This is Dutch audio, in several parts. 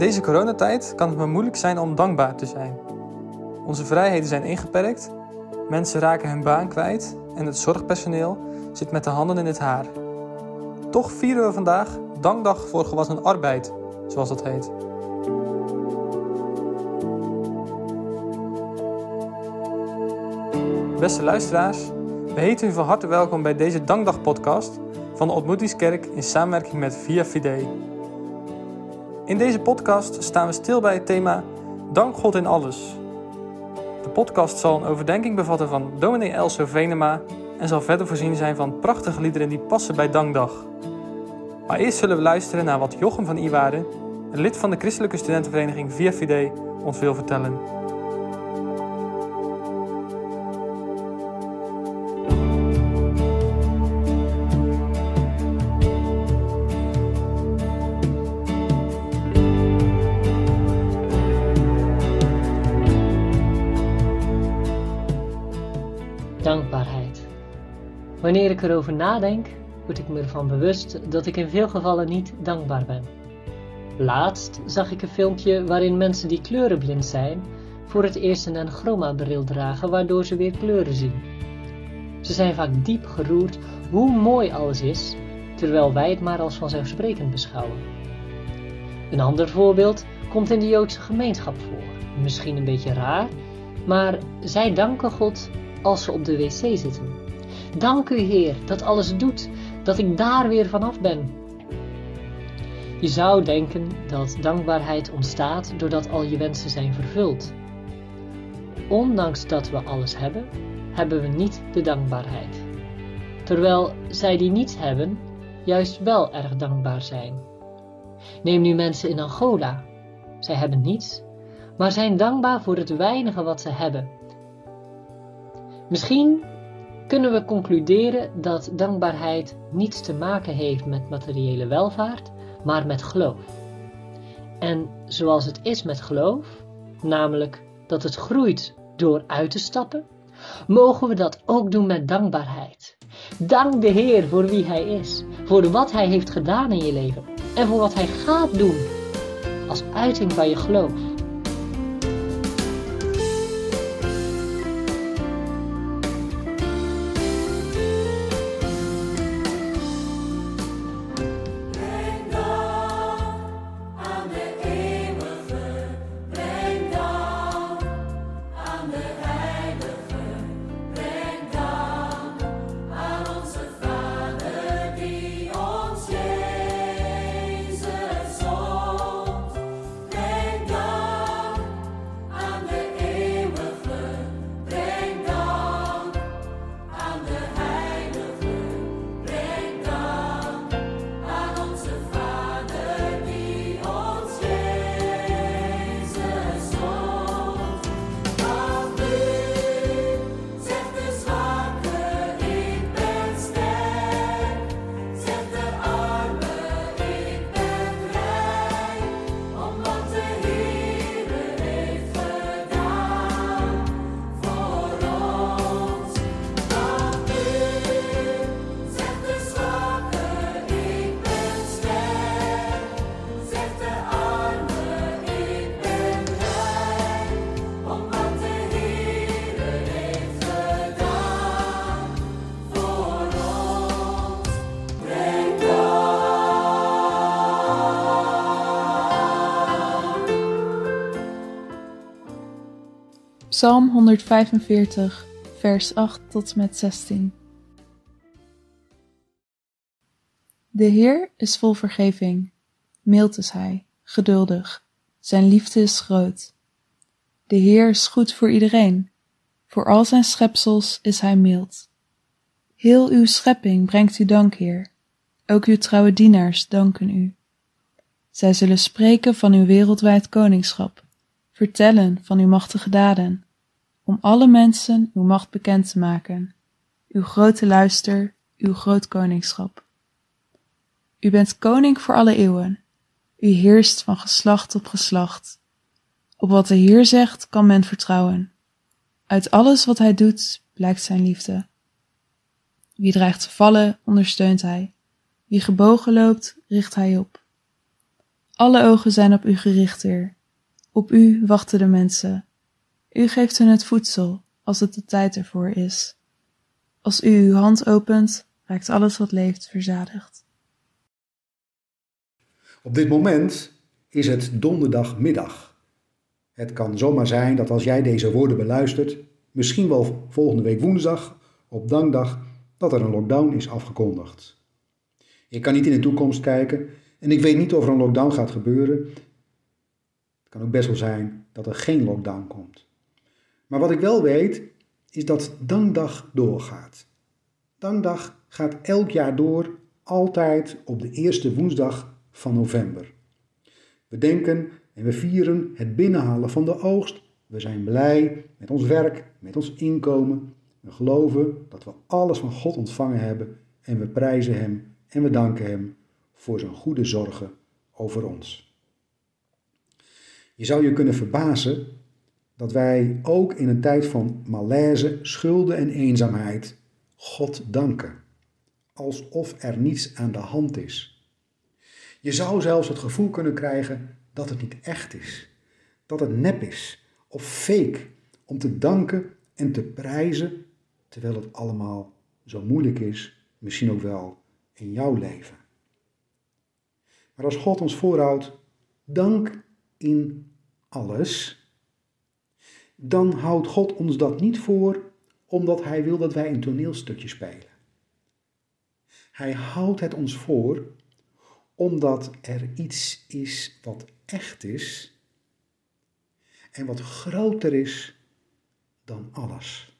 Deze coronatijd kan het maar moeilijk zijn om dankbaar te zijn. Onze vrijheden zijn ingeperkt, mensen raken hun baan kwijt en het zorgpersoneel zit met de handen in het haar. Toch vieren we vandaag Dankdag voor gewassen arbeid, zoals dat heet. Beste luisteraars, we heten u van harte welkom bij deze Dankdag-podcast van de Ontmoetingskerk in samenwerking met Via Fide. In deze podcast staan we stil bij het thema Dank God in alles. De podcast zal een overdenking bevatten van dominee Elso Venema en zal verder voorzien zijn van prachtige liederen die passen bij Dankdag. Maar eerst zullen we luisteren naar wat Jochem van Iwaarden, een lid van de christelijke studentenvereniging Via Fide, ons wil vertellen. Wanneer ik erover nadenk, word ik me ervan bewust dat ik in veel gevallen niet dankbaar ben. Laatst zag ik een filmpje waarin mensen die kleurenblind zijn voor het eerst een chroma-bril dragen waardoor ze weer kleuren zien. Ze zijn vaak diep geroerd hoe mooi alles is, terwijl wij het maar als vanzelfsprekend beschouwen. Een ander voorbeeld komt in de Joodse gemeenschap voor. Misschien een beetje raar, maar zij danken God als ze op de wc zitten. Dank u Heer dat alles doet, dat ik daar weer vanaf ben. Je zou denken dat dankbaarheid ontstaat doordat al je wensen zijn vervuld. Ondanks dat we alles hebben, hebben we niet de dankbaarheid. Terwijl zij die niets hebben, juist wel erg dankbaar zijn. Neem nu mensen in Angola. Zij hebben niets, maar zijn dankbaar voor het weinige wat ze hebben. Misschien kunnen we concluderen dat dankbaarheid niets te maken heeft met materiële welvaart, maar met geloof. En zoals het is met geloof, namelijk dat het groeit door uit te stappen, mogen we dat ook doen met dankbaarheid. Dank de Heer voor wie Hij is, voor wat Hij heeft gedaan in je leven en voor wat Hij gaat doen als uiting van je geloof. Psalm 145, vers 8 tot met 16. De Heer is vol vergeving, mild is Hij, geduldig, Zijn liefde is groot. De Heer is goed voor iedereen, voor al Zijn schepsels is Hij mild. Heel uw schepping brengt u dank, Heer, ook uw trouwe dienaars danken u. Zij zullen spreken van uw wereldwijd koningschap, vertellen van uw machtige daden, om alle mensen uw macht bekend te maken, uw grote luister, uw groot koningschap. U bent koning voor alle eeuwen, u heerst van geslacht op geslacht. Op wat de Heer zegt kan men vertrouwen. Uit alles wat hij doet blijkt zijn liefde. Wie dreigt te vallen, ondersteunt hij. Wie gebogen loopt, richt hij op. Alle ogen zijn op u gericht, Heer. Op u wachten de mensen. U geeft hun het voedsel als het de tijd ervoor is. Als u uw hand opent, raakt alles wat leeft verzadigd. Op dit moment is het donderdagmiddag. Het kan zomaar zijn dat als jij deze woorden beluistert, misschien wel volgende week woensdag, op dankdag, dat er een lockdown is afgekondigd. Ik kan niet in de toekomst kijken en ik weet niet of er een lockdown gaat gebeuren. Het kan ook best wel zijn dat er geen lockdown komt. Maar wat ik wel weet, is dat dankdag doorgaat. Dankdag gaat elk jaar door, altijd op de eerste woensdag van november. We denken en we vieren het binnenhalen van de oogst. We zijn blij met ons werk, met ons inkomen. We geloven dat we alles van God ontvangen hebben en we prijzen Hem en we danken Hem voor zijn goede zorgen over ons. Je zou je kunnen verbazen dat wij ook in een tijd van malaise, schulden en eenzaamheid God danken, alsof er niets aan de hand is. Je zou zelfs het gevoel kunnen krijgen dat het niet echt is, dat het nep is of fake om te danken en te prijzen terwijl het allemaal zo moeilijk is, misschien ook wel in jouw leven. Maar als God ons voorhoudt, dank in alles, dan houdt God ons dat niet voor omdat Hij wil dat wij een toneelstukje spelen. Hij houdt het ons voor omdat er iets is wat echt is en wat groter is dan alles.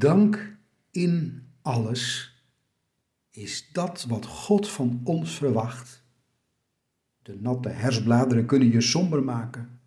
Dank in alles is dat wat God van ons verwacht. De natte herfstbladeren kunnen je somber maken.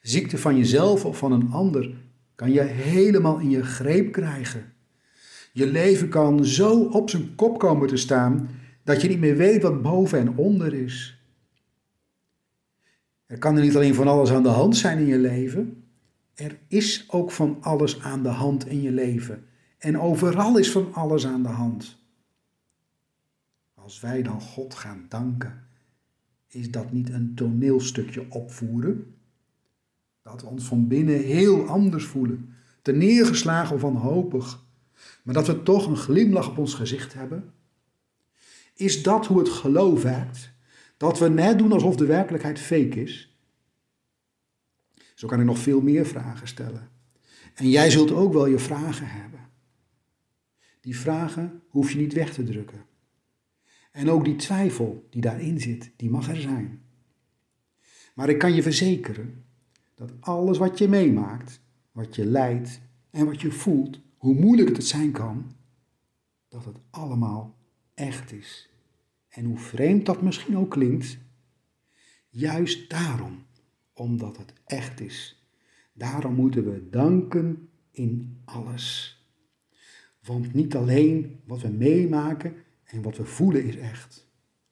Ziekte van jezelf of van een ander kan je helemaal in je greep krijgen. Je leven kan zo op zijn kop komen te staan dat je niet meer weet wat boven en onder is. Er kan er niet alleen van alles aan de hand zijn in je leven, er is ook van alles aan de hand in je leven. En overal is van alles aan de hand. als wij dan God gaan danken, is dat niet een toneelstukje opvoeren? Dat we ons van binnen heel anders voelen, te neergeslagen of wanhopig, maar dat we toch een glimlach op ons gezicht hebben? Is dat hoe het geloof werkt? Dat we net doen alsof de werkelijkheid fake is? Zo kan ik nog veel meer vragen stellen. En jij zult ook wel je vragen hebben. Die vragen hoef je niet weg te drukken. En ook die twijfel die daarin zit, die mag er zijn. Maar ik kan je verzekeren dat alles wat je meemaakt, wat je lijdt en wat je voelt, hoe moeilijk het zijn kan, dat het allemaal echt is. En hoe vreemd dat misschien ook klinkt, juist daarom, omdat het echt is, daarom moeten we danken in alles. Want niet alleen wat we meemaken en wat we voelen is echt.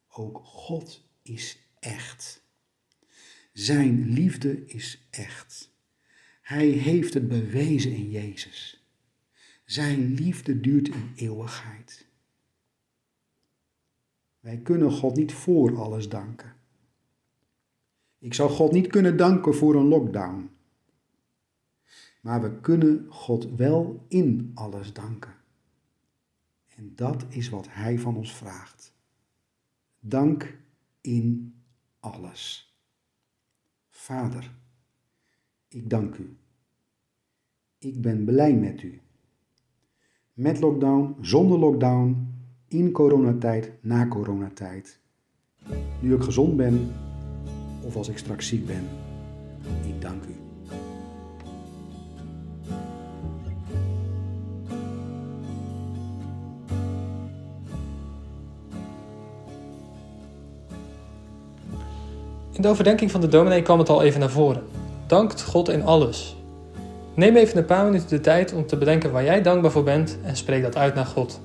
Ook God is echt. Zijn liefde is echt. Hij heeft het bewezen in Jezus. Zijn liefde duurt in eeuwigheid. Wij kunnen God niet voor alles danken. Ik zou God niet kunnen danken voor een lockdown. Maar we kunnen God wel in alles danken. En dat is wat Hij van ons vraagt. Dank in alles. Vader, ik dank u. Ik ben blij met u. Met lockdown, zonder lockdown, in coronatijd, na coronatijd. Nu ik gezond ben of als ik straks ziek ben. Ik dank u. In de overdenking van de dominee kwam het al even naar voren. Dankt God in alles. Neem even een paar minuten de tijd om te bedenken waar jij dankbaar voor bent en spreek dat uit naar God.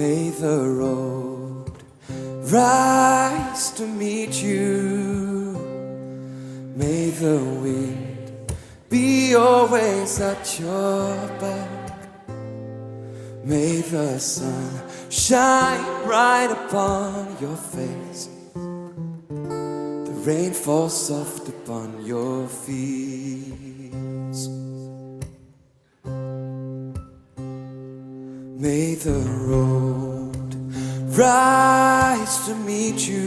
May the road rise to meet you. May the wind be always at your back. May the sun shine right upon your face. The rain fall soft upon your fields. May the road rise to meet you.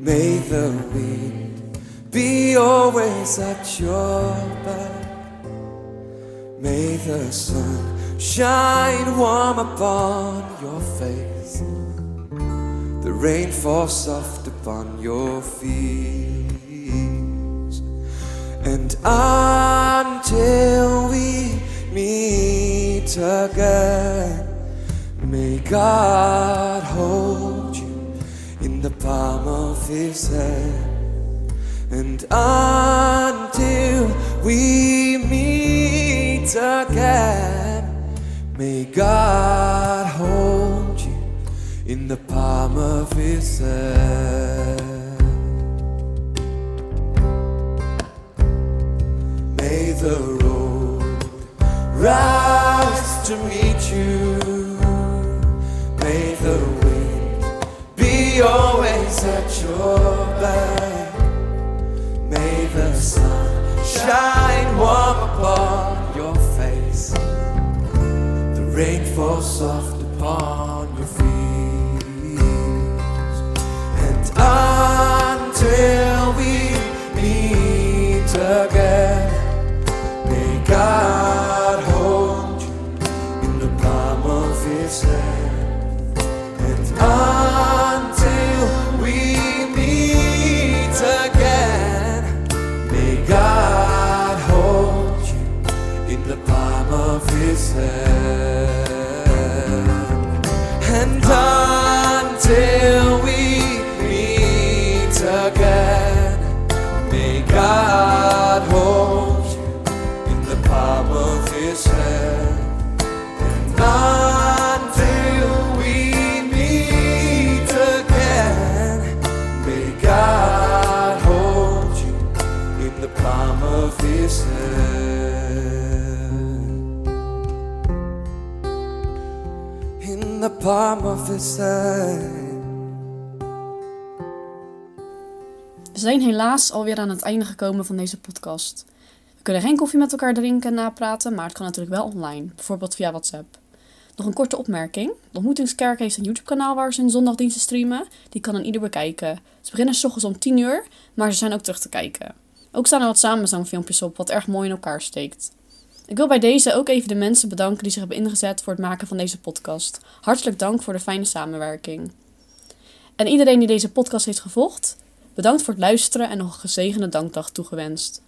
May the wind be always at your back. May the sun shine warm upon your face. The rain fall soft upon your fields. And until we again, may God hold you in the palm of his hand. And until we meet again, may God hold you in the palm of his hand. to me. Of his hand. And until palm of. We zijn helaas alweer aan het einde gekomen van deze podcast. We kunnen geen koffie met elkaar drinken en napraten, maar het kan natuurlijk wel online, bijvoorbeeld via WhatsApp. Nog een korte opmerking. De Ontmoetingskerk heeft een YouTube-kanaal waar ze hun zondagdiensten streamen. Die kan een ieder bekijken. Ze beginnen s ochtends om 10 uur, maar ze zijn ook terug te kijken. Ook staan er wat samenzangfilmpjes op, wat erg mooi in elkaar steekt. Ik wil bij deze ook even de mensen bedanken die zich hebben ingezet voor het maken van deze podcast. Hartelijk dank voor de fijne samenwerking. En iedereen die deze podcast heeft gevolgd, bedankt voor het luisteren en nog een gezegende dankdag toegewenst.